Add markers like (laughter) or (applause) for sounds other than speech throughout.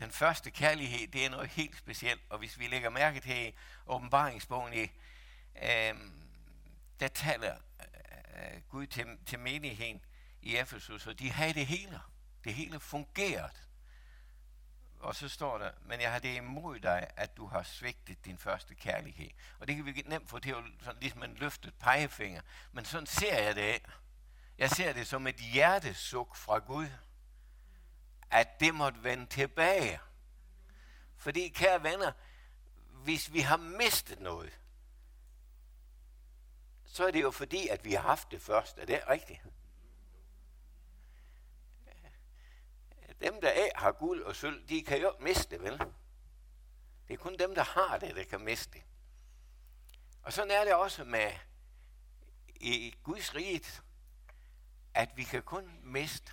Den første kærlighed, det er noget helt specielt. Og hvis vi lægger mærke til åbenbaringsbogen i, øh, der taler øh, Gud til, til menigheden i Efesus, og de havde det hele. Det hele fungerede. Og så står der, men jeg har det imod dig, at du har svigtet din første kærlighed. Og det kan vi nemt få til at sådan ligesom en løftet pegefinger. Men sådan ser jeg det. Jeg ser det som et hjertesuk fra Gud, at det måtte vende tilbage. Fordi, kære venner, hvis vi har mistet noget, så er det jo fordi, at vi har haft det først. Er det rigtigt? Dem, der er, har guld og sølv, de kan jo miste det, vel? Det er kun dem, der har det, der kan miste det. Og sådan er det også med i Guds rige, at vi kan kun miste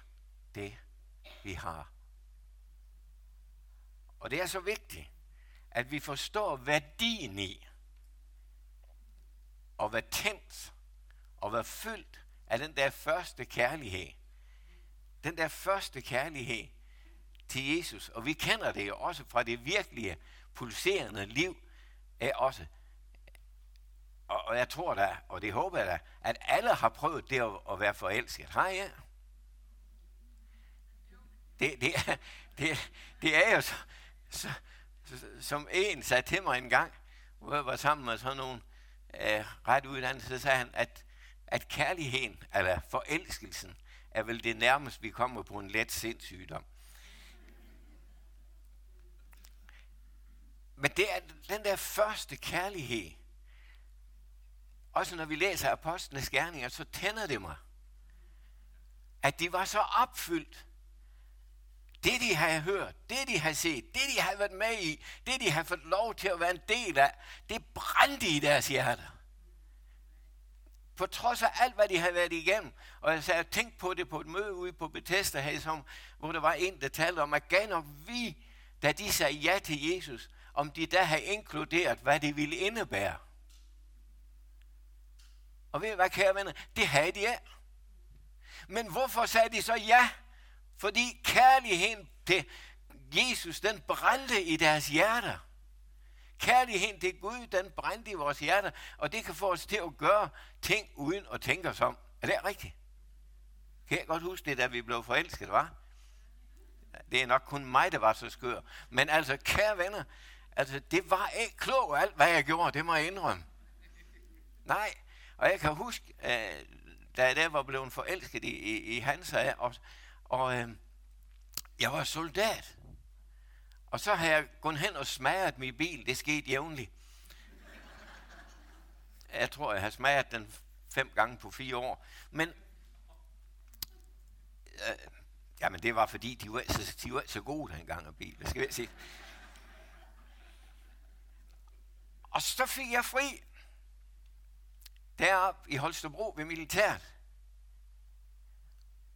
det, vi har. Og det er så vigtigt, at vi forstår værdien i, og være tændt, og være fyldt af den der første kærlighed. Den der første kærlighed til Jesus. Og vi kender det jo også fra det virkelige, pulserende liv, er også og, og jeg tror da, og det håber jeg da, at alle har prøvet det at, at være forelsket. Har jeg? Det, det, er, (laughs) det, det er jo så, så, som en sagde til mig en gang, hvor jeg var sammen med sådan nogle øh, ret uddannede, så sagde han, at, at kærligheden, eller forelskelsen, er vel det nærmest, vi kommer på en let sindssygdom. Men det er den der første kærlighed, også når vi læser apostlenes gerninger, så tænder det mig, at de var så opfyldt. Det, de havde hørt, det, de havde set, det, de havde været med i, det, de havde fået lov til at være en del af, det brændte i deres hjerter. På trods af alt, hvad de havde været igennem. Og jeg sagde, tænk på det på et møde ude på Bethesda, her, som, hvor der var en, der talte om, at gav nok vi, da de sagde ja til Jesus, om de der havde inkluderet, hvad det ville indebære. Og ved I hvad, kære venner? Det havde de ikke. Men hvorfor sagde de så ja? Fordi kærligheden til Jesus, den brændte i deres hjerter. Kærligheden til Gud, den brændte i vores hjerter, og det kan få os til at gøre ting uden at tænke os om. Er det rigtigt? Kan jeg godt huske det, da vi blev forelsket, var? Det er nok kun mig, der var så skør. Men altså, kære venner, altså, det var ikke klogt alt, hvad jeg gjorde, det må jeg indrømme. Nej, og jeg kan huske, øh, da jeg der var blevet forelsket i, i, i Hansa, og, og øh, jeg var soldat. Og så har jeg gået hen og smadret min bil. Det skete jævnligt. Jeg tror, jeg har smadret den fem gange på fire år. Men øh, jamen det var fordi, de var, så, de var så gode dengang af bil. Det skal jeg sige. Og så fik jeg fri deroppe i Holstebro ved militæret.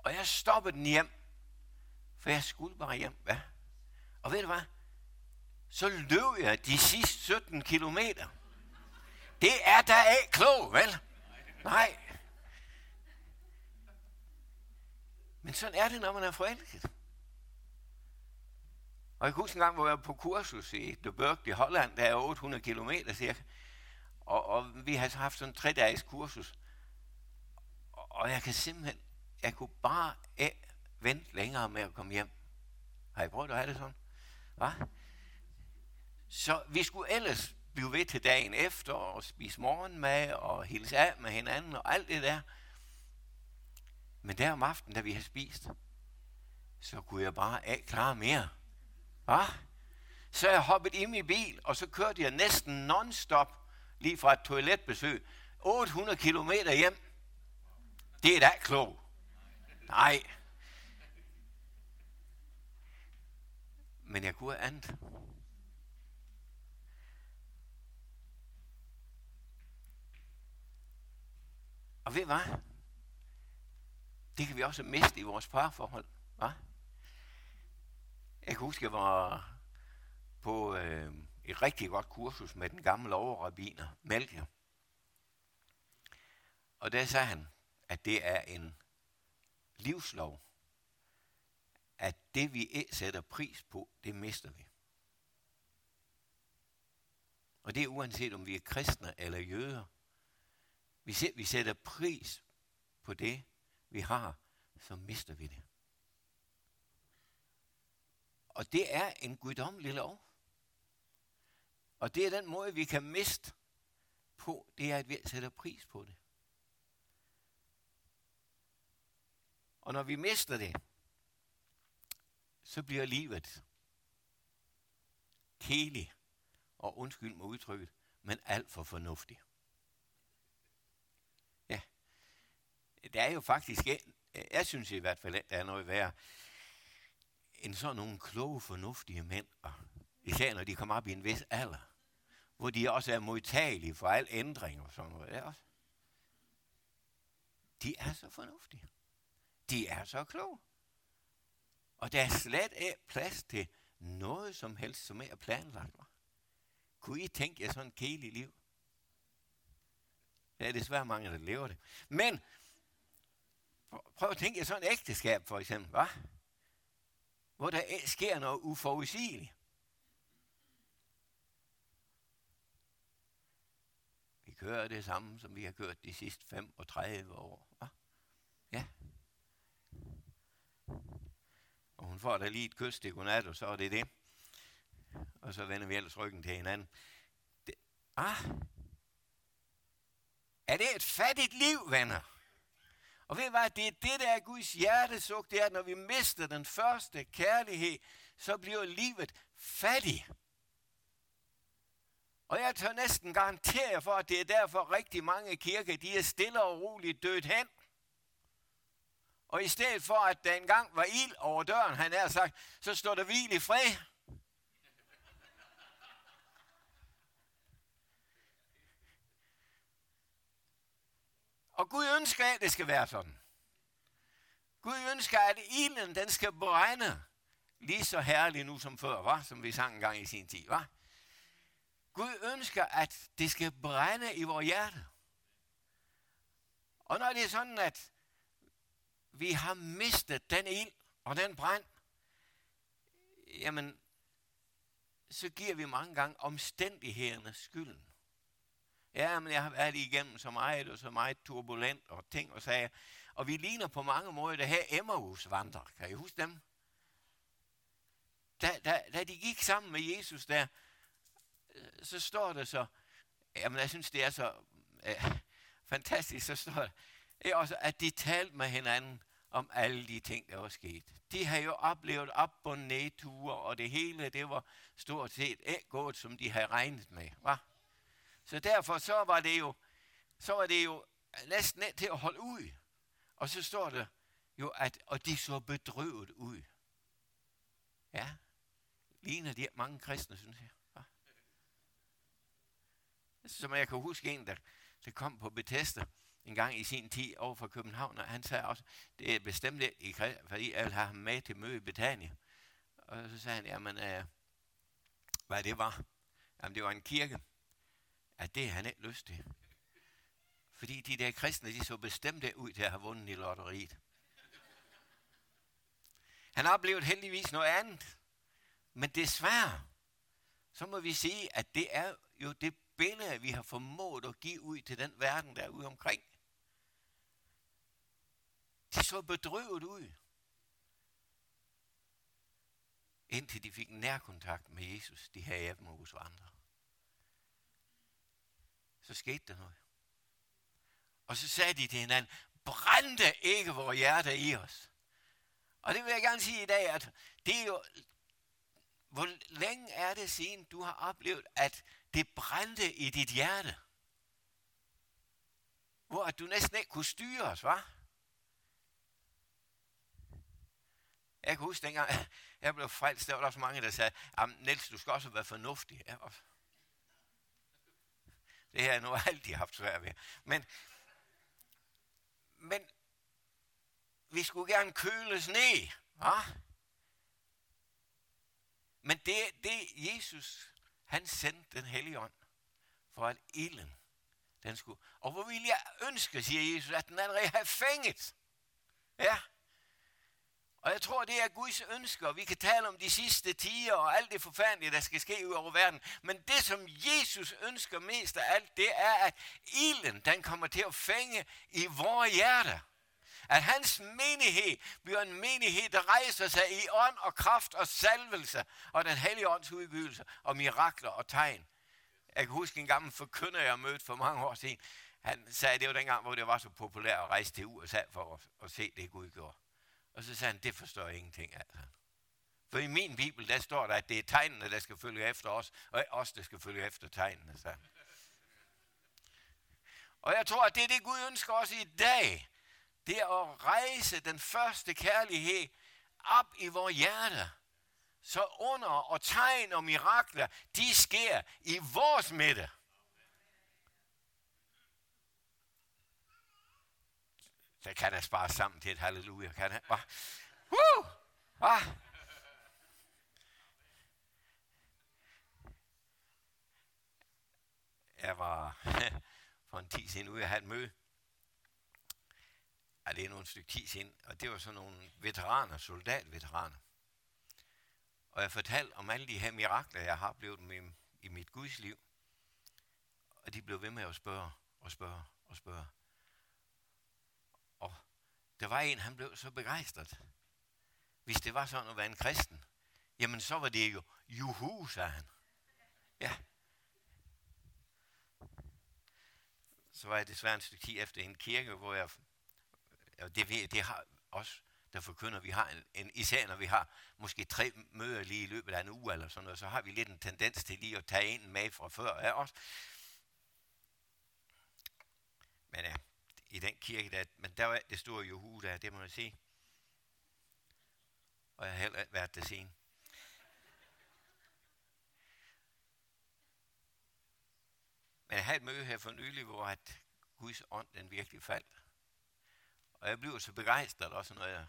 Og jeg stoppede den hjem, for jeg skulle bare hjem. Hvad? Og ved du hvad? Så løb jeg de sidste 17 kilometer. Det er da ikke klog, vel? Nej. Men sådan er det, når man er forelsket. Og jeg kan huske en gang, hvor jeg var på kursus i De Burg i Holland, der er 800 kilometer cirka. Og, og vi har haft sådan en tre-dages kursus. Og, og jeg kan simpelthen, jeg kunne bare ikke vente længere med at komme hjem. Har I prøvet at have det sådan? Hva? Så vi skulle ellers blive ved til dagen efter og spise morgenmad og hilse af med hinanden og alt det der. Men der om aftenen, da vi havde spist, så kunne jeg bare ikke klare mere. Hva? Så jeg hoppede i min bil, og så kørte jeg næsten non-stop lige fra et toiletbesøg, 800 km hjem. Det er da klogt. Nej. Men jeg kunne have andet. Og ved hvad? Det kan vi også miste i vores parforhold. Hva? Jeg kan huske, jeg var på øh, et rigtig godt kursus med den gamle overrabiner, Melchior. Og der sagde han, at det er en livslov, at det vi ikke sætter pris på, det mister vi. Og det er uanset om vi er kristne eller jøder. Vi, vi sætter pris på det, vi har, så mister vi det. Og det er en guddommelig lov. Og det er den måde, vi kan miste på, det er, at vi sætter pris på det. Og når vi mister det, så bliver livet kelig og undskyld mig udtrykket, men alt for fornuftig. Ja, der er jo faktisk, jeg synes i hvert fald, at der er noget værre, end sådan nogle kloge, fornuftige mænd, og især når de kommer op i en vis alder, hvor de også er modtagelige for al ændring og sådan noget. Også. De er så fornuftige. De er så kloge. Og der er slet ikke plads til noget som helst, som er planlagt. Kunne I tænke jer sådan et kedeligt liv? Der er desværre mange, der lever det. Men prøv at tænke jer sådan et ægteskab, for eksempel. Hva? Hvor der sker noget uforudsigeligt. Vi kører det samme, som vi har kørt de sidste 35 år. Hva? Ja. Og hun får da lige et kys til godnat, og så er det det. Og så vender vi ellers ryggen til hinanden. Det, ah, er det et fattigt liv, venner? Og ved I hvad, det er det, der er Guds hjertesuk, det er, at når vi mister den første kærlighed, så bliver livet fattigt. Og jeg tør næsten garantere for, at det er derfor rigtig mange kirker, de er stille og roligt dødt hen. Og i stedet for, at der engang var ild over døren, han er sagt, så står der hvil i fred. Og Gud ønsker, at det skal være sådan. Gud ønsker, at ilden den skal brænde lige så herligt nu som før, var, som vi sang engang i sin tid. Var. Gud ønsker, at det skal brænde i vores hjerte. Og når det er sådan, at vi har mistet den ild og den brand, jamen, så giver vi mange gange omstændighederne skylden. Ja, men jeg har været igennem så meget og så meget turbulent og ting og sager. Og vi ligner på mange måder det her Emmaus vandrer. Kan I huske dem? Da, da, da de gik sammen med Jesus der, øh, så står det så, jamen jeg synes det er så øh, fantastisk, så står det også, at de talte med hinanden om alle de ting, der var sket. De har jo oplevet op- og nedture, og det hele, det var stort set ikke gået, som de havde regnet med. Va? Så derfor så var det jo, så var det jo næsten ikke til at holde ud. Og så står der jo, at og de så bedrøvet ud. Ja, ligner de mange kristne, synes jeg. Va? Som jeg kan huske en, der, der kom på Bethesda en gang i sin tid over for København, og han sagde også, det er bestemt ikke, fordi jeg vil have ham med til møde i Betania. Og så sagde han, jamen, øh, hvad det var? Jamen, det var en kirke at det har han ikke lyst til. Fordi de der kristne, de så bestemt ud til at have vundet i lotteriet. Han oplevede heldigvis noget andet. Men desværre, så må vi sige, at det er jo det billede, vi har formået at give ud til den verden, der er ude omkring. De så bedrøvet ud. Indtil de fik nærkontakt med Jesus, de her af dem hos andre så skete der noget. Og så sagde de til hinanden, brændte ikke vores hjerte i os. Og det vil jeg gerne sige i dag, at det er jo, hvor længe er det siden, du har oplevet, at det brændte i dit hjerte? Hvor at du næsten ikke kunne styre os, var? Jeg kan huske dengang, (laughs) jeg blev frelst, der var der også mange, der sagde, Niels, du skal også være fornuftig. Jeg var, det har jeg nu altid haft svært ved. Men, men vi skulle gerne køles ned. Hva? Men det, det Jesus, han sendte den hellige ånd, for at ilden, den skulle... Og hvor vil jeg ønske, siger Jesus, at den allerede har fænget. Ja. Og jeg tror, det er Guds ønsker. Vi kan tale om de sidste tiger og alt det forfærdelige, der skal ske ud over verden. Men det, som Jesus ønsker mest af alt, det er, at ilden, den kommer til at fænge i vores hjerter. At hans menighed bliver en menighed, der rejser sig i ånd og kraft og salvelse og den hellige ånds udgivelse og mirakler og tegn. Jeg kan huske en gammel forkynder, jeg mødte for mange år siden. Han sagde, det var dengang, hvor det var så populært at rejse til USA for at, at se det, Gud gjorde. Og så sagde han, det forstår jeg ingenting af. For i min bibel, der står der, at det er tegnene, der skal følge efter os, og os, der skal følge efter tegnene, Så. Og jeg tror, at det er det, Gud ønsker os i dag. Det er at rejse den første kærlighed op i vores hjerte. Så under og tegn og mirakler, de sker i vores midte. Så kan der spare sammen til et halleluja, kan det? Woo! Ah. Jeg var (laughs) for en tid siden ude at have et møde. Ja, det er nogle stykke tid siden, og det var sådan nogle veteraner, soldatveteraner. Og jeg fortalte om alle de her mirakler, jeg har oplevet med, i mit Guds liv. Og de blev ved med at spørge og spørge og spørge. Og der var en, han blev så begejstret. Hvis det var sådan at være en kristen, jamen så var det jo juhu, sagde han. Ja. Så var jeg desværre en stykke tid efter en kirke, hvor jeg, og det, det har også der forkynder, vi har en, en, især når vi har måske tre møder lige i løbet af en uge eller sådan noget, så har vi lidt en tendens til lige at tage en med fra før af også. Men ja, i den kirke, der, men der var det store Jehu der, det må jeg sige. Og jeg har heller ikke været det sen. Men jeg havde et møde her for nylig, hvor at Guds ånd den virkelig faldt. Og jeg bliver så begejstret også, når jeg,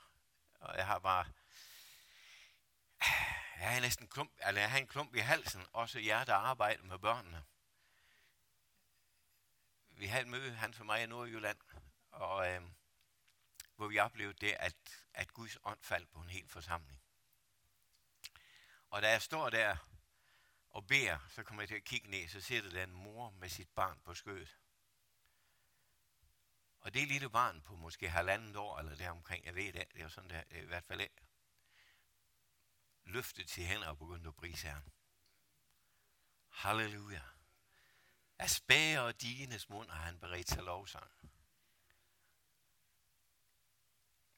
og jeg har bare, jeg har næsten klump, eller jeg har en klump i halsen, også jer, der arbejder med børnene. Vi havde et møde, han for mig i Nordjylland, og øh, hvor vi oplevede det, at, at Guds ånd faldt på en hel forsamling. Og da jeg står der og beder, så kommer jeg til at kigge ned, så ser der en mor med sit barn på skødet. Og det lille barn på måske halvandet år, eller der omkring, jeg ved det, det er sådan der, i hvert fald ikke, løftet til hænder og begyndte at prise Herren. Halleluja. Af spæger og dines mund har han beredt sig lovsang.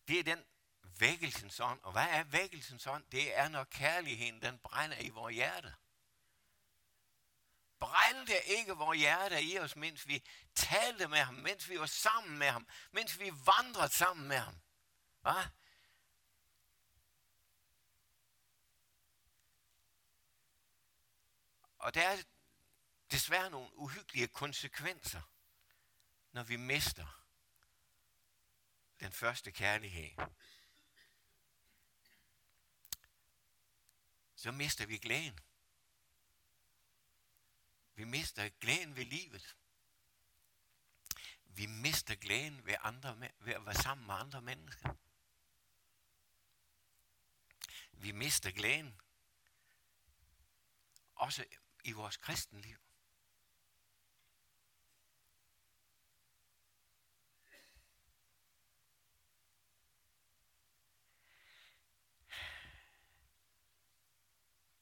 Det er den vækkelsens ånd. Og hvad er vækkelsens ånd? Det er, når kærligheden den brænder i vores hjerte. Brændte ikke vores hjerte i os, mens vi talte med ham, mens vi var sammen med ham, mens vi vandrede sammen med ham. Hvad? Og der er desværre nogle uhyggelige konsekvenser, når vi mister den første kærlighed. Så mister vi glæden. Vi mister glæden ved livet. Vi mister glæden ved, andre, ved at være sammen med andre mennesker. Vi mister glæden også i vores kristenliv.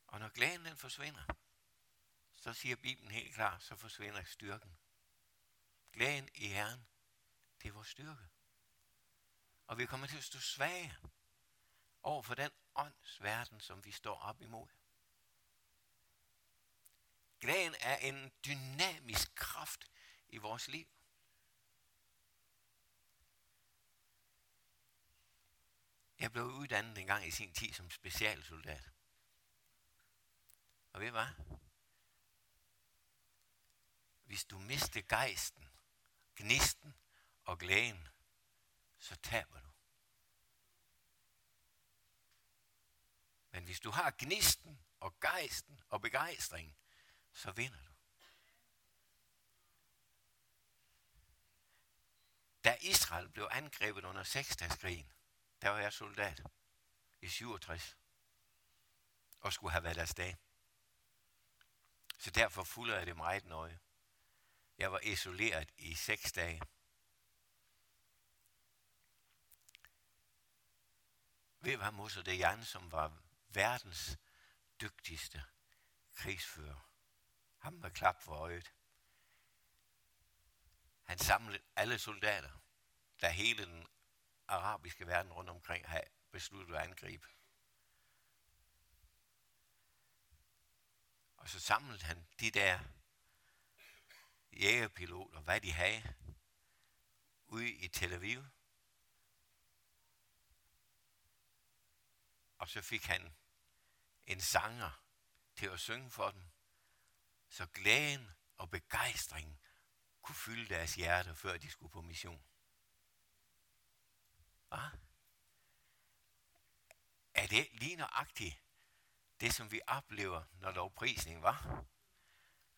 Og når glæden den forsvinder, så siger Bibelen helt klart, så forsvinder styrken. Glæden i Herren, det er vores styrke. Og vi kommer til at stå svage over for den åndsverden, som vi står op imod. Glæden er en dynamisk kraft i vores liv. Jeg blev uddannet en gang i sin tid som specialsoldat. Og ved hvad? Hvis du mister gejsten, gnisten og glæden, så taber du. Men hvis du har gnisten og gejsten og begejstring, så vinder du. Da Israel blev angrebet under 6 der var jeg soldat. i 67 og skulle have været afsted. Så derfor fulgte jeg det meget nøje. Jeg var isoleret i seks dage. Ved hvad Moshe de Jan, som var verdens dygtigste krigsfører. Ham med klap for øjet. Han samlede alle soldater, der hele den arabiske verden rundt omkring havde besluttet at angribe. Og så samlede han de der jægerpiloter, hvad de havde, ude i Tel Aviv. Og så fik han en sanger til at synge for dem, så glæden og begejstringen kunne fylde deres hjerter, før de skulle på mission. Hvad? Er det lige nøjagtigt det, som vi oplever, når lovprisning var?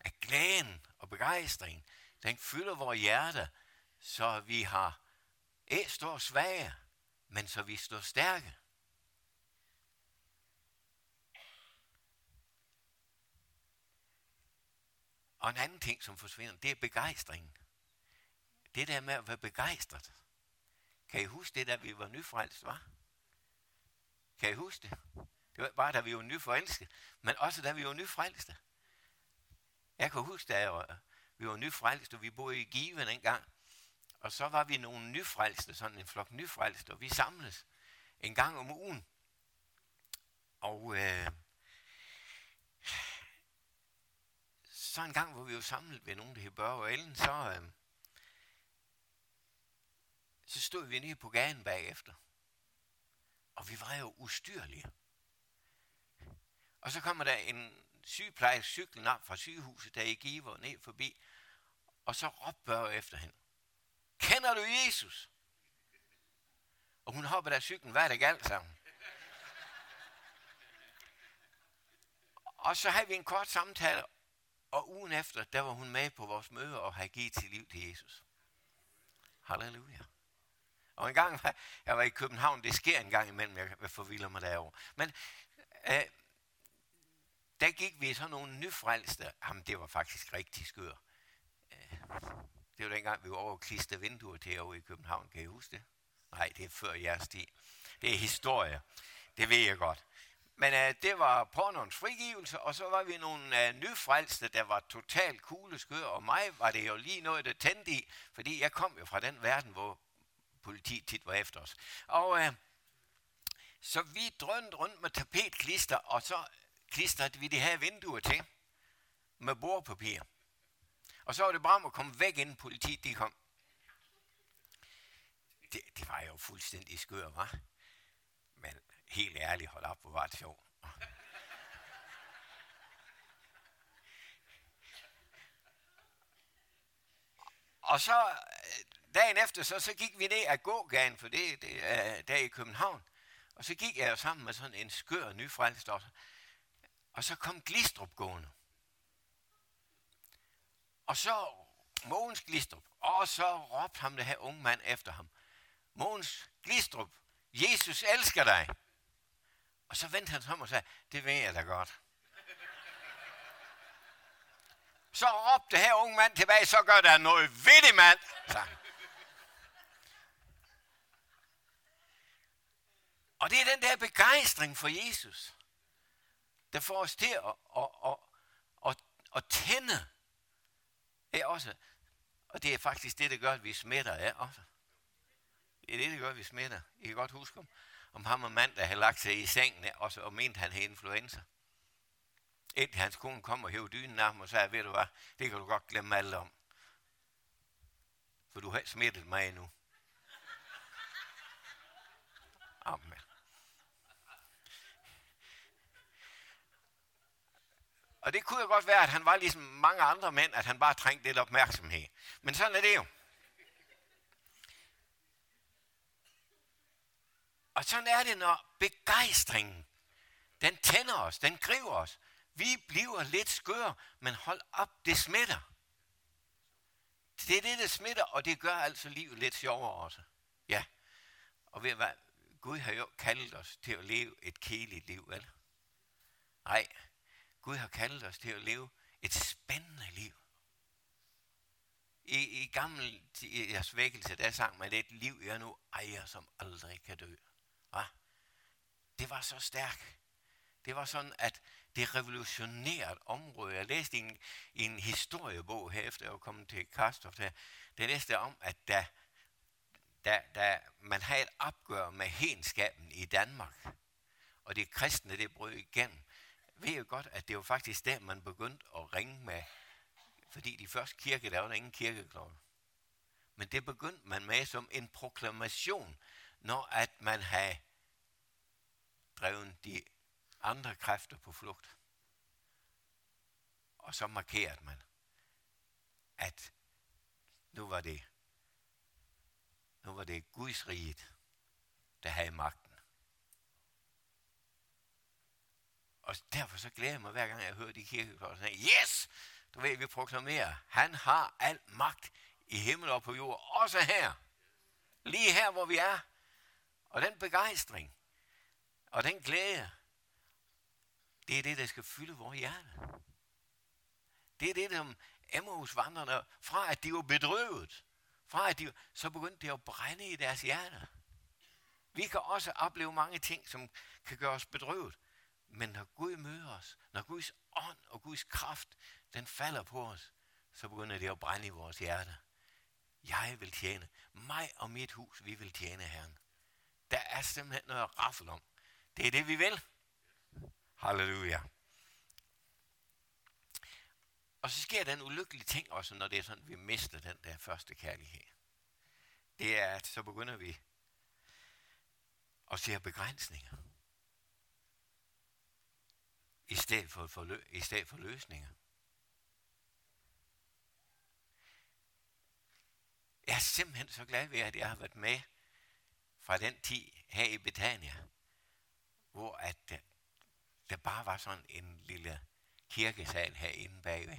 At glæden og begejstringen, den fylder vores hjerte, så vi har ikke står svage, men så vi står stærke. Og en anden ting, som forsvinder, det er begejstringen. Det der med at være begejstret. Kan I huske det, da vi var nyfrelst, var? Kan I huske det? Det var bare, da vi var nyforelskede, men også da vi var nyfrelste. Jeg kan huske, da jeg, vi var nyfrelste, og vi boede i Give en gang, og så var vi nogle nyfrelste, sådan en flok nyfrelste, og vi samles en gang om ugen. Og øh, så en gang, hvor vi var samlet ved nogen, der hed Børge og Ellen, så, øh, så stod vi nede på gaden bagefter. Og vi var jo ustyrlige. Og så kommer der en sygeplejerske cyklen op fra sygehuset, der i Giver ned forbi, og så råbte efter hende. Kender du Jesus? Og hun hopper der cyklen, hvad er det galt sammen? Og så havde vi en kort samtale, og ugen efter, der var hun med på vores møde og havde givet sit liv til Jesus. Halleluja. Og en gang, jeg var i København, det sker en gang imellem, jeg forvilder mig derovre. Men øh, der gik vi sådan nogle nyfrelste. Jamen, det var faktisk rigtig skør. Øh, det var dengang, vi var over klister vinduer til over i København. Kan I huske det? Nej, det er før jeres tid. Det er historie. Det ved jeg godt. Men uh, det var pornoens frigivelse, og så var vi nogle uh, nyfrelste, der var totalt kugleskør, og mig var det jo lige noget, der tændte i, fordi jeg kom jo fra den verden, hvor politi tit var efter os. Og uh, så vi drønte rundt med tapetklister, og så klistret vi de her vinduer til med bordpapir. Og så var det bare om at komme væk, inden politiet de kom. Det, det var jo fuldstændig skør, var. Men helt ærligt, hold op, hvor var det sjovt. Og så dagen efter, så, så gik vi ned ad gågaden, for det, det er der i København. Og så gik jeg jo sammen med sådan en skør nyfrelst også. Og så kom Glistrup gående. Og så Mogens Glistrup. Og så råbte ham det her unge mand efter ham. Mogens Glistrup, Jesus elsker dig. Og så vendte han sig om og sagde, det ved jeg da godt. Så råbte her unge mand tilbage, så gør der noget ved det, mand. Så. Og det er den der begejstring for Jesus, der får os til at, at, at, at, at tænde. Det er også, og det er faktisk det, der gør, at vi smitter af også. Det er det, der gør, at vi smitter. I kan godt huske om, om ham og mand, der havde lagt sig i sengen og, så, og mente, han havde influenza. Indtil hans kone kom og hævde dynen af ham og sagde, ved du hvad, det kan du godt glemme alt om. For du har smittet mig nu. Amen. Og det kunne jo godt være, at han var ligesom mange andre mænd, at han bare trængte lidt opmærksomhed. Men sådan er det jo. Og sådan er det, når begejstringen, den tænder os, den griber os. Vi bliver lidt skøre, men hold op, det smitter. Det er det, der smitter, og det gør altså livet lidt sjovere også. Ja. Og ved hvad, Gud har jo kaldet os til at leve et kedeligt liv, vel? Nej, Gud har kaldet os til at leve et spændende liv. I, i gammel i jeres vækkelse, der sang man, det et liv, jeg nu ejer, som aldrig kan dø. Hva? Det var så stærkt. Det var sådan, at det revolutionerede området. Jeg læste i en, i en historiebog her, efter jeg var kommet til Karstof, der, der læste om, at da, da, da man havde et opgør med henskaben i Danmark, og de kristne, det brød igennem, ved jo godt, at det var faktisk der, man begyndte at ringe med, fordi de første kirke, der var der ingen kirkeklokke. Men det begyndte man med som en proklamation, når at man havde drevet de andre kræfter på flugt. Og så markerede man, at nu var det, nu var det Guds riget, der havde magt Og derfor så glæder jeg mig hver gang, jeg hører de kirkeklokker, yes, du ved, vi proklamerer, han har al magt i himmel og på jord, også her. Lige her, hvor vi er. Og den begejstring, og den glæde, det er det, der skal fylde vores hjerte. Det er det, som Emmaus vandrene, fra at de var bedrøvet, fra at de, så begyndte det at brænde i deres hjerte. Vi kan også opleve mange ting, som kan gøre os bedrøvet. Men når Gud møder os, når Guds ånd og Guds kraft, den falder på os, så begynder det at brænde i vores hjerte. Jeg vil tjene. Mig og mit hus, vi vil tjene Herren. Der er simpelthen noget at raffle om. Det er det, vi vil. Halleluja. Og så sker den ulykkelige ting også, når det er sådan, vi mister den der første kærlighed. Det er, at så begynder vi at se begrænsninger. I stedet for, for, i stedet for løsninger. Jeg er simpelthen så glad ved, at jeg har været med fra den tid her i Betania, hvor at der, der bare var sådan en lille kirkesal herinde bagved.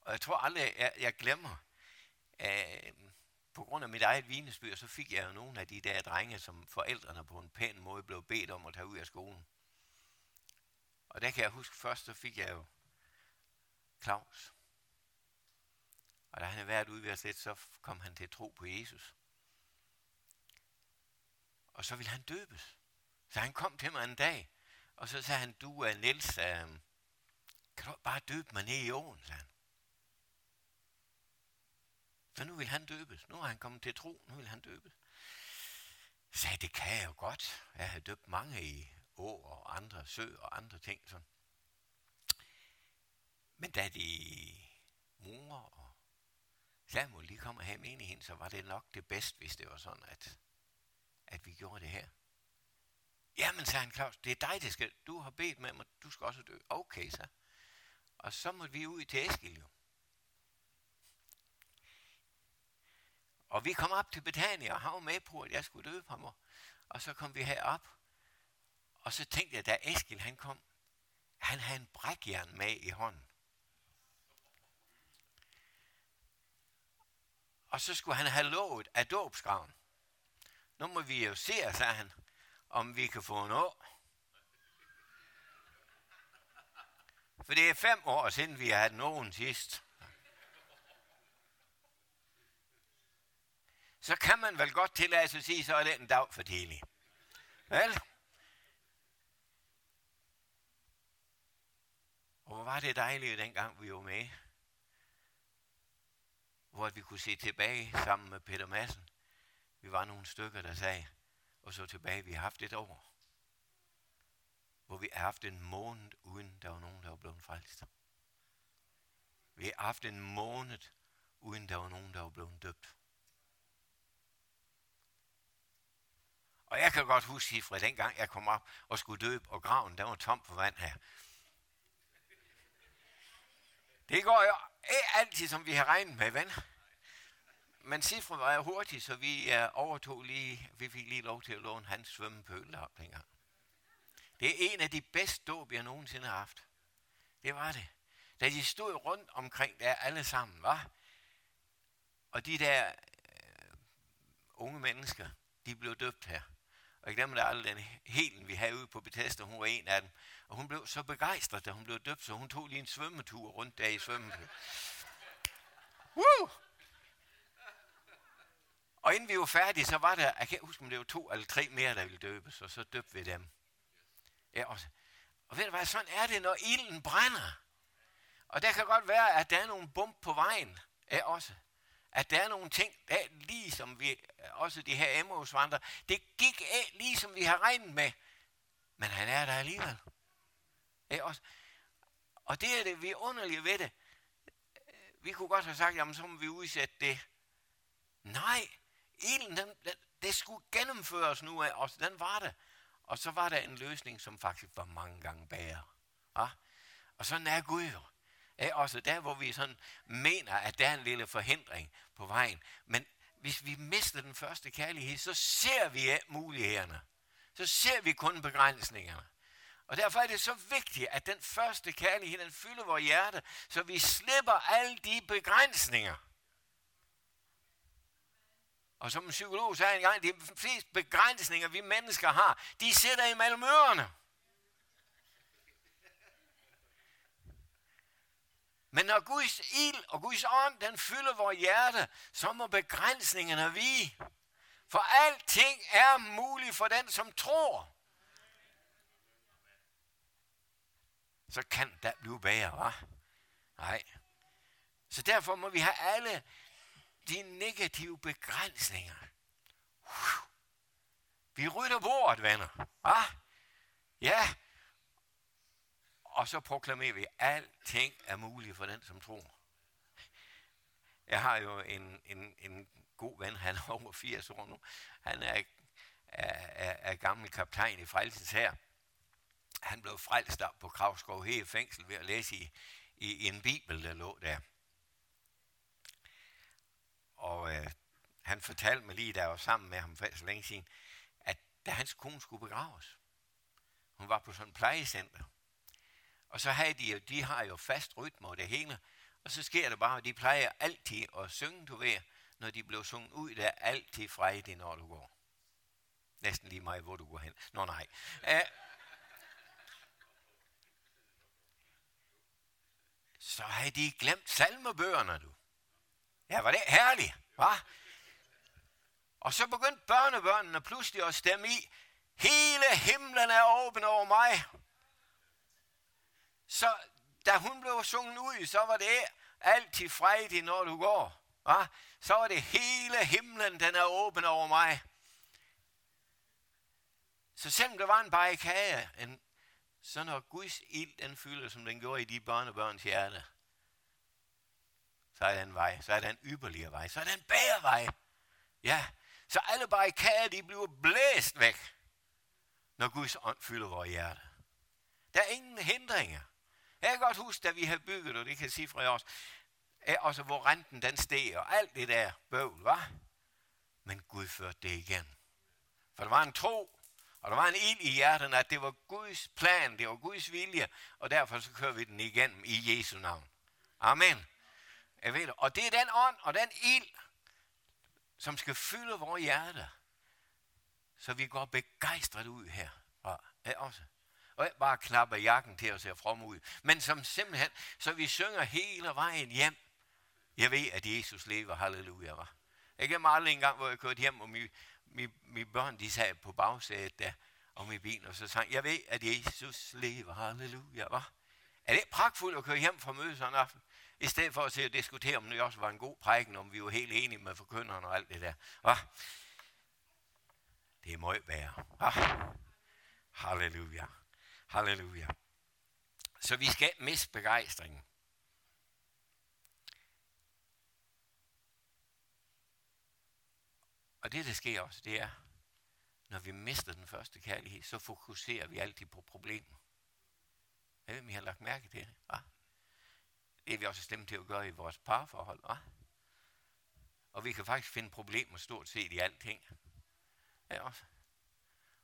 Og jeg tror aldrig, jeg, jeg glemmer, øh, på grund af mit eget vinesbyr, så fik jeg jo nogle af de der drenge, som forældrene på en pæn måde blev bedt om at tage ud af skolen. Og der kan jeg huske, først så fik jeg jo Claus. Og da han havde været ude ved os lidt, så kom han til at tro på Jesus. Og så ville han døbes. Så han kom til mig en dag, og så sagde han, du er Niels, øh, kan du bare døbe mig ned i åen, sagde han. Så nu vil han døbes. Nu har han kommet til tro, nu vil han døbes. Så sagde, det kan jeg jo godt. Jeg har døbt mange i å og andre sø og andre ting. Sådan. Men da de mor og Samuel lige kom og have menigheden, så var det nok det bedste, hvis det var sådan, at, at vi gjorde det her. Jamen, sagde han, Claus, det er dig, det skal. Du har bedt med mig, du skal også dø. Okay, så. Og så måtte vi ud til Eskil jo. Og vi kom op til Betania, og han var med på, at jeg skulle døbe ham. Og så kom vi herop, og så tænkte jeg, da Eskil han kom, han havde en brækjern med i hånden. Og så skulle han have lovet af dåbsgraven. Nu må vi jo se, sagde han, om vi kan få en år. For det er fem år siden, vi har haft nogen sidst. Så kan man vel godt tillade sig at sige, så er det en dag for tidlig. Vel? Og hvor var det dejligt dengang, vi var med. Hvor vi kunne se tilbage sammen med Peter Madsen. Vi var nogle stykker, der sagde, og så tilbage, vi har haft et år. Hvor vi har haft en måned, uden der var nogen, der var blevet frelst. Vi har haft en måned, uden der var nogen, der var blevet døbt. Og jeg kan godt huske fra dengang, jeg kom op og skulle døbe, og graven, der var tom for vand her. Det går jo ikke altid, som vi har regnet med, ven. Men Sifre var jo hurtigt, så vi uh, overtog lige, vi fik lige lov til at låne hans svømmepøl op dengang. Det er en af de bedste dåb, jeg nogensinde har haft. Det var det. Da de stod rundt omkring der alle sammen, var. Og de der øh, unge mennesker, de blev døbt her. Og jeg glemmer det aldrig, den helen, vi havde ude på Bethesda, hun var en af dem. Og hun blev så begejstret, da hun blev døbt, så hun tog lige en svømmetur rundt der i svømmetur. Woo! Og inden vi var færdige, så var der, jeg kan huske, om det var to eller tre mere, der ville døbes, og så døbte vi dem. Ja, og, og ved du hvad, sådan er det, når ilden brænder. Og der kan godt være, at der er nogle bump på vejen ja, også. At der er nogle ting, der lige som vi, også de her Emmaus vandrer, det gik af, lige som vi har regnet med. Men han er der alligevel. Ja, også. Og det er det vi underlige ved det. Vi kunne godt have sagt, jamen så må vi udsætte det. Nej, ilden, den, den, det skulle gennemføres nu af os. Den var det. Og så var der en løsning, som faktisk var mange gange bedre. Ja? Og sådan er Gud jo er også der, hvor vi sådan mener, at der er en lille forhindring på vejen. Men hvis vi mister den første kærlighed, så ser vi mulighederne. Så ser vi kun begrænsningerne. Og derfor er det så vigtigt, at den første kærlighed, den fylder vores hjerte, så vi slipper alle de begrænsninger. Og som en psykolog sagde engang, de fleste begrænsninger, vi mennesker har, de sidder imellem ørerne. Men når Guds ild og Guds ånd, den fylder vores hjerte, så må begrænsningerne vige. For alting er muligt for den, som tror. Så kan det blive bedre, hva'? Nej. Så derfor må vi have alle de negative begrænsninger. Vi rydder bordet, venner. Ah? Ja. Og så proklamerer vi, at alting er muligt for den, som tror. Jeg har jo en, en, en god ven, han er over 80 år nu. Han er, er, er, er gammel kaptajn i frelsens her. Han blev frelst op på Kravskov her i fængsel ved at læse i, i, i en bibel, der lå der. Og øh, han fortalte mig lige, da jeg var sammen med ham for så længe siden, at da hans kone skulle begraves, hun var på sådan et plejecenter, og så havde de jo, de har jo fast rytme og det hele, og så sker det bare, at de plejer altid at synge, du ved, når de blev sunget ud, der er altid frejdig, når du går. Næsten lige meget, hvor du går hen. Nå nej. Æh, så havde de glemt salmebøgerne, du. Ja, var det herligt, hva? Og så begyndte børnebørnene pludselig at stemme i, hele himlen er åben over mig. Så da hun blev sunget ud, så var det altid frejdigt, når du går. Va? Så var det hele himlen, den er åben over mig. Så selvom der var en barrikade, en, så når Guds ild den fylder, som den gjorde i de børnebørns hjerte, så er den vej, så er den ypperligere vej, så er den en bedre vej. Ja, så alle barrikader, de bliver blæst væk, når Guds ånd fylder vores hjerte. Der er ingen hindringer. Jeg kan godt huske, da vi havde bygget, og det kan jeg sige fra os, også hvor renten den steg, og alt det der bøvl, var. Men Gud førte det igen. For der var en tro, og der var en ild i hjertet, at det var Guds plan, det var Guds vilje, og derfor så kører vi den igennem i Jesu navn. Amen. Jeg ved det. Og det er den ånd og den ild, som skal fylde vores hjerte, så vi går begejstret ud her. Og, ja, også. Og ikke bare knapper jakken til at se from ud, men som simpelthen, så vi synger hele vejen hjem. Jeg ved, at Jesus lever, halleluja, var. Jeg kan aldrig en gang, hvor jeg kørte hjem, og mine, mine, mine børn, de sad på bagsædet der, og min bil, og så sang, jeg ved, at Jesus lever, halleluja, var. Er det pragtfuldt at køre hjem fra møde sådan en aften? I stedet for at se og diskutere, om det også var en god prædiken, om vi var helt enige med forkynderen og alt det der. Hva? Det er meget værre. Hva? Halleluja. Halleluja. Så vi skal miste begejstringen. Og det, der sker også, det er, når vi mister den første kærlighed, så fokuserer vi altid på problemer. Jeg ved, om I har lagt mærke til det. Hva? Det er vi også slemt til at gøre i vores parforhold. Hva? Og vi kan faktisk finde problemer stort set i alting. Ja, også.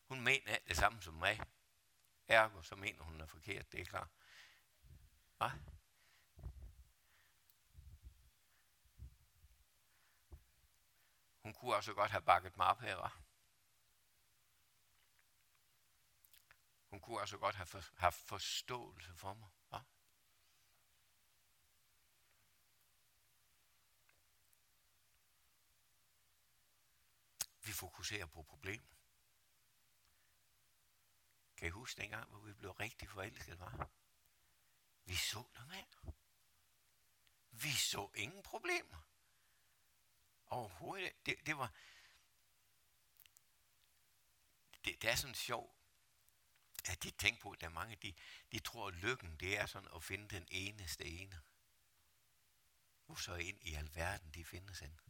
Hun mener det samme som mig. Ergo, så mener hun er forkert, det er klart. Hva? Hun kunne også godt have bakket mig op her, var. Hun kunne også godt have for, haft forståelse for mig. Hva? Vi fokuserer på problemet. Kan I huske dengang, hvor vi blev rigtig forelsket, var? Vi så der mere. Vi så ingen problemer. Overhovedet. Det, det var... Det, det er sådan sjovt, at de tænker på, at der er mange, de, de tror, at lykken det er sådan at finde den eneste ene. Hvor så ind i alverden de findes hen.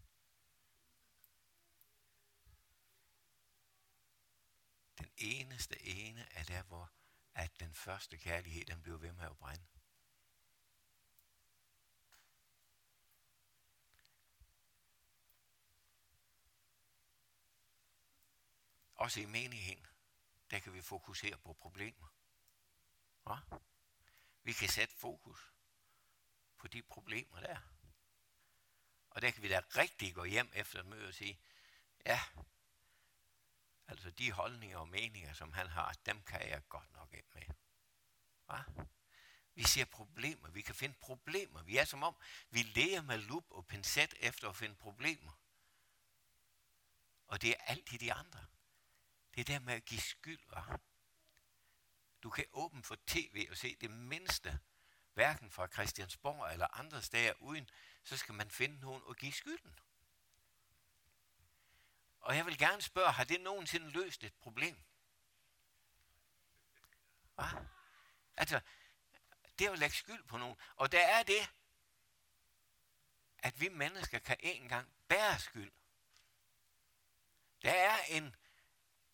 Den eneste ene er der, hvor at den første kærlighed, den bliver ved med at brænde. Også i menigheden, der kan vi fokusere på problemer. Hva? Vi kan sætte fokus på de problemer der. Og der kan vi da rigtig gå hjem efter et møde og sige, ja, altså de holdninger og meninger, som han har, dem kan jeg godt nok ind med. Hva? Vi ser problemer, vi kan finde problemer. Vi er som om, vi lærer med lup og pincet efter at finde problemer. Og det er altid de andre. Det er der med at give skyld. Var. Du kan åbne for tv og se det mindste, hverken fra Christiansborg eller andre steder, uden så skal man finde nogen og give skylden. Og jeg vil gerne spørge, har det nogensinde løst et problem? Hva? Altså, det er at lægge skyld på nogen. Og der er det, at vi mennesker kan ikke engang bære skyld. Der er en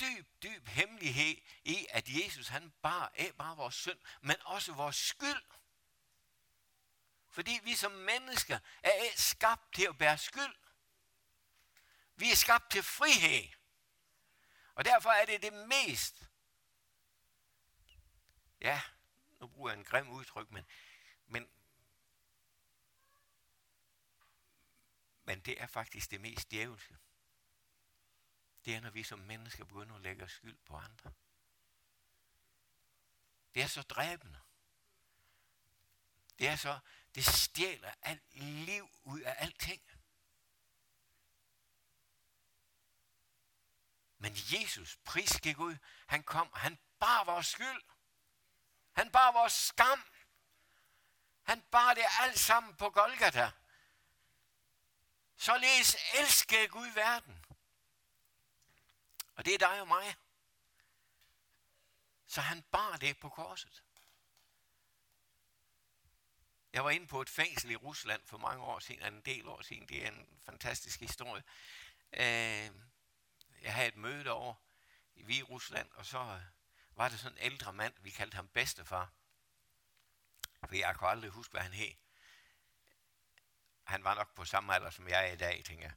dyb, dyb hemmelighed i, at Jesus han bar ikke bare vores synd, men også vores skyld. Fordi vi som mennesker er skabt til at bære skyld. Vi er skabt til frihed. Og derfor er det det mest, ja, nu bruger jeg en grim udtryk, men, men, men det er faktisk det mest djævelske det er, når vi som mennesker begynder at lægge skyld på andre. Det er så dræbende. Det er så, det stjæler alt liv ud af alting. Men Jesus, pris gik ud, han kom, han bar vores skyld. Han bar vores skam. Han bar det alt sammen på Golgata. Således elskede Gud verden, og det er dig og mig. Så han bar det på korset. Jeg var inde på et fængsel i Rusland for mange år siden, en del år siden. Det er en fantastisk historie. Øh, jeg havde et møde derovre i Hvide Rusland, og så øh, var det sådan en ældre mand, vi kaldte ham bedstefar. For jeg kunne aldrig huske, hvad han hed. Han var nok på samme alder, som jeg er i dag, tænker jeg.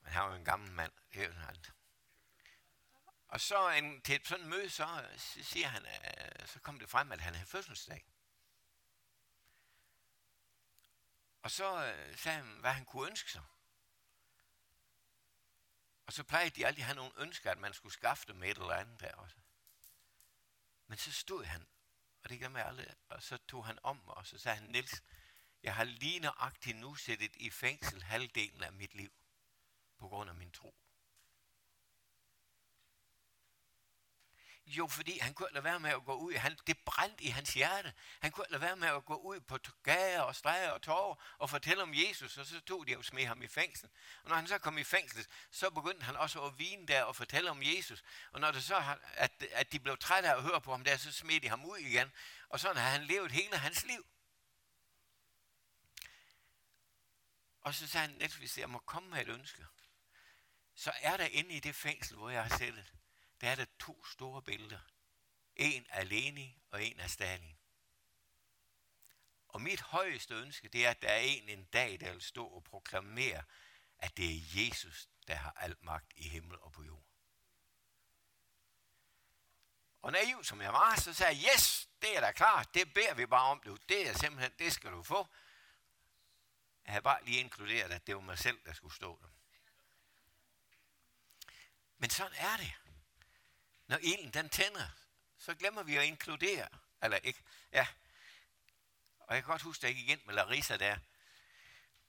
Men han var en gammel mand. Det er han og så en, til et sådan møde, så, øh, så siger han, øh, så kom det frem, at han havde fødselsdag. Og så øh, sagde han, hvad han kunne ønske sig. Og så plejede de aldrig at have nogle ønsker, at man skulle skaffe dem et eller andet der også. Men så stod han, og det gør mig aldrig, og så tog han om, og så sagde han, Nils, jeg har lige nøjagtigt nu sættet i fængsel halvdelen af mit liv, på grund af min tro. Jo, fordi han kunne lade være med at gå ud. Han, det brændte i hans hjerte. Han kunne lade være med at gå ud på gader og stræder og tårer og fortælle om Jesus, og så tog de og smed ham i fængsel. Og når han så kom i fængsel, så begyndte han også at vine der og fortælle om Jesus. Og når det så, at, at de blev trætte af at høre på ham der, så smed de ham ud igen. Og sådan har han levet hele hans liv. Og så sagde han, hvis jeg må komme med et ønske, så er der inde i det fængsel, hvor jeg har sættet, der er der to store billeder. En af Lenin og en af Stalin. Og mit højeste ønske, det er, at der er en en dag, der vil stå og proklamere, at det er Jesus, der har al magt i himmel og på jord. Og naiv som jeg var, så sagde jeg, yes, det er da klart, det beder vi bare om, du. det er simpelthen, det skal du få. Jeg havde bare lige inkluderet, at det var mig selv, der skulle stå der. Men sådan er det. Når ilden den tænder, så glemmer vi at inkludere. Eller ikke? Ja. Og jeg kan godt huske, at jeg gik ind med Larissa der,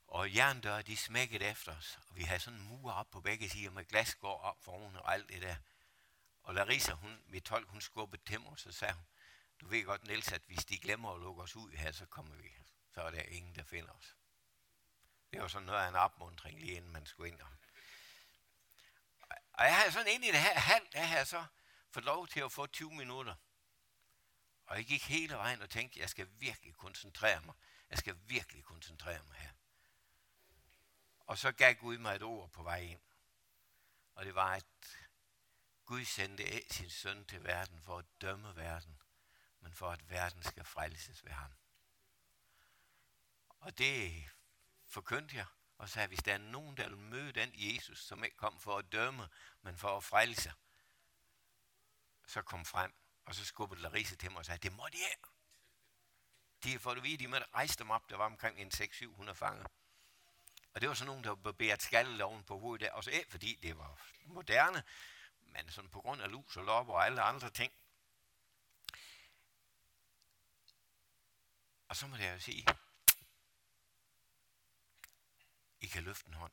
og jerndøre, de smækkede efter os. Og vi havde sådan en mur op på begge sider med glasgård op foran og alt det der. Og Larissa, hun, mit tolk, hun skubbede til mig, og så sagde hun, du ved godt, Niels, at hvis de glemmer at lukke os ud her, så kommer vi. Så er der ingen, der finder os. Det var sådan noget af en opmundring, lige inden man skulle ind. Og jeg havde sådan ind i det her halv, der her så få lov til at få 20 minutter. Og jeg gik hele vejen og tænkte, jeg skal virkelig koncentrere mig. Jeg skal virkelig koncentrere mig her. Og så gav Gud mig et ord på vej ind. Og det var, at Gud sendte af sin søn til verden for at dømme verden, men for at verden skal frelses ved ham. Og det forkyndte jeg, og sagde, hvis der er nogen, der vil møde den Jesus, som ikke kom for at dømme, men for at frelse, så kom frem, og så skubbede Larissa til mig og sagde, det må de her. De får du vide, de måtte rejse dem op, der var omkring en 600-700 fanger. Og det var sådan nogen, der var barberet på hovedet der, også ikke fordi det var moderne, men sådan på grund af lus og lopper og alle andre ting. Og så må jeg jo sige, I kan løfte en hånd.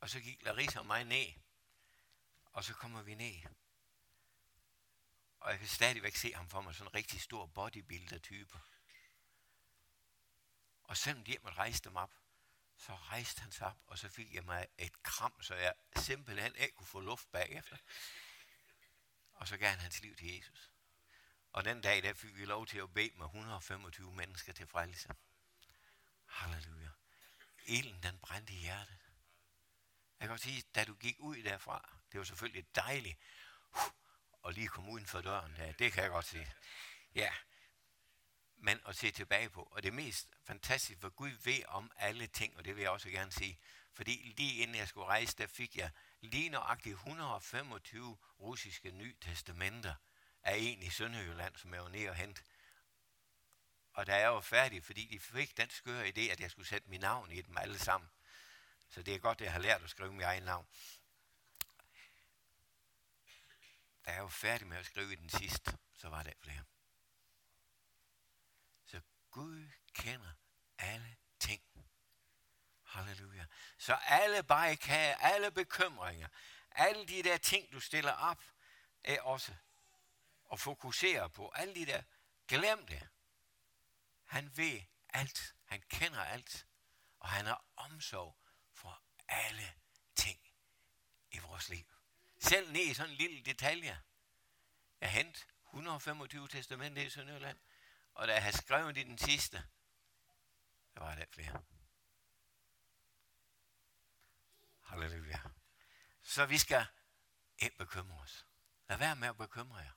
Og så gik Larissa og mig ned, og så kommer vi ned. Og jeg kan stadigvæk se ham for mig, sådan en rigtig stor bodybuilder-type. Og selvom de måtte rejse dem op, så rejste han sig op, og så fik jeg mig et kram, så jeg simpelthen ikke kunne få luft bagefter. Og så gav han hans liv til Jesus. Og den dag, der fik vi lov til at bede med 125 mennesker til frelse. Halleluja. Ilden, den brændte i hjertet. Jeg kan godt sige, da du gik ud derfra, det var selvfølgelig dejligt, at lige komme uden for døren her. Det kan jeg godt sige. Ja, men at se tilbage på. Og det mest fantastiske, for Gud ved om alle ting, og det vil jeg også gerne sige. Fordi lige inden jeg skulle rejse, der fik jeg lige nøjagtigt 125 russiske nye testamenter af en i Sønderjylland, som jeg var nede og hente. Og da jeg var færdig, fordi de fik den skøre idé, at jeg skulle sætte mit navn i dem alle sammen. Så det er godt, at jeg har lært at skrive mit eget navn. Da jeg var færdig med at skrive den sidste, så var der flere. Gud kender alle ting. Halleluja. Så alle barrikader, alle bekymringer, alle de der ting, du stiller op, er også at fokusere på. Alle de der, glem det. Han ved alt. Han kender alt. Og han har omsorg for alle ting i vores liv. Selv ned i sådan en lille detalje. Jeg hent 125 testamenter i Sønderjylland. Og da jeg havde skrevet i den sidste, der var der flere. Halleluja. Så vi skal ikke bekymre os. Lad være med at bekymre jer.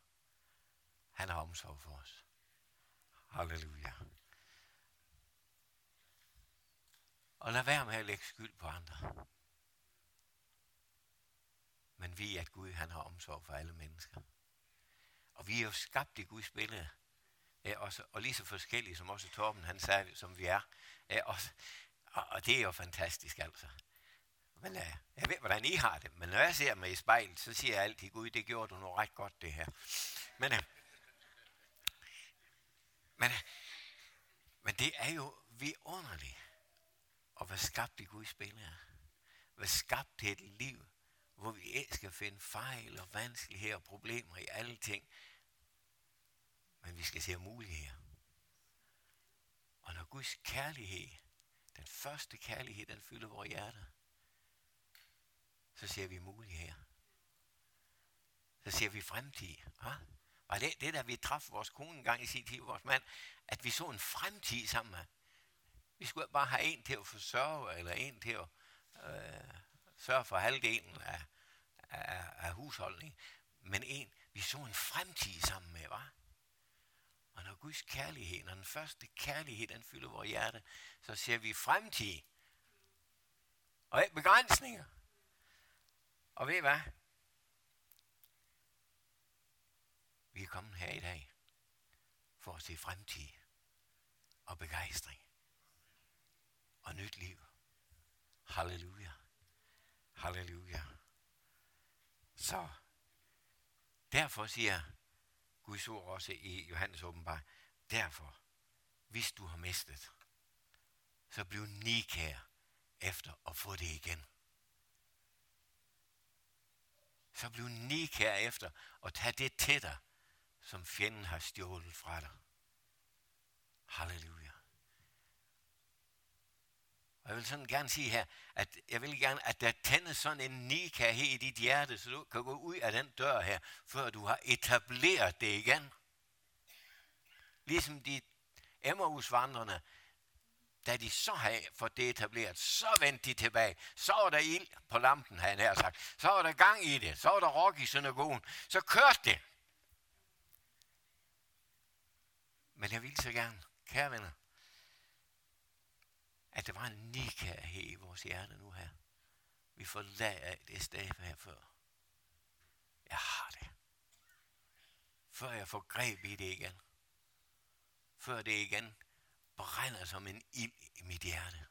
Han har omsorg for os. Halleluja. Og lad være med at lægge skyld på andre. Men vi at Gud han har omsorg for alle mennesker. Og vi er jo skabt i Guds billede. Ja, og, så, og lige så forskellige, som også Torben han sagde, som vi er. Ja, og, og, og det er jo fantastisk altså. Men uh, jeg ved, hvordan I har det. Men når jeg ser mig i spejlet, så siger jeg altid, Gud, det gjorde du nu ret godt, det her. Men, uh, men, uh, men det er jo vidunderligt at være skabt i Guds billede. Være skabt til et liv, hvor vi ikke skal finde fejl og vanskeligheder og problemer i alle ting, men vi skal se muligheder. Og når Guds kærlighed, den første kærlighed, den fylder vores hjerter, så ser vi muligheder. Så ser vi fremtid. Ja? Og det, det der vi traf vores kone en gang i sin tid, vores mand, at vi så en fremtid sammen med. Vi skulle bare have en til at forsørge, eller en til at øh, sørge for halvdelen af, af, af husholdning. Men en, vi så en fremtid sammen med, var. Og når Guds kærlighed, når den første kærlighed, den fylder vores hjerte, så ser vi fremtid. Og ikke begrænsninger. Og ved I hvad? Vi er kommet her i dag for at se fremtid og begejstring og nyt liv. Halleluja. Halleluja. Så derfor siger Guds ord også i Johannes åbenbar, derfor, hvis du har mistet, så bliv nikær efter at få det igen. Så bliv nikær efter at tage det til dig, som fjenden har stjålet fra dig. Halleluja. Og jeg vil sådan gerne sige her, at jeg vil gerne, at der tændes sådan en nika her i dit hjerte, så du kan gå ud af den dør her, før du har etableret det igen. Ligesom de Emmausvandrene, da de så havde fået det etableret, så vendte de tilbage. Så var der ild på lampen, havde han her sagt. Så var der gang i det. Så var der rock i synagogen. Så kørte det. Men jeg vil så gerne, kære venner, at der var en nikærhed i vores hjerte nu her. Vi forlader det sted her før. Jeg har det. Før jeg får greb i det igen. Før det igen brænder som en ild i mit hjerte.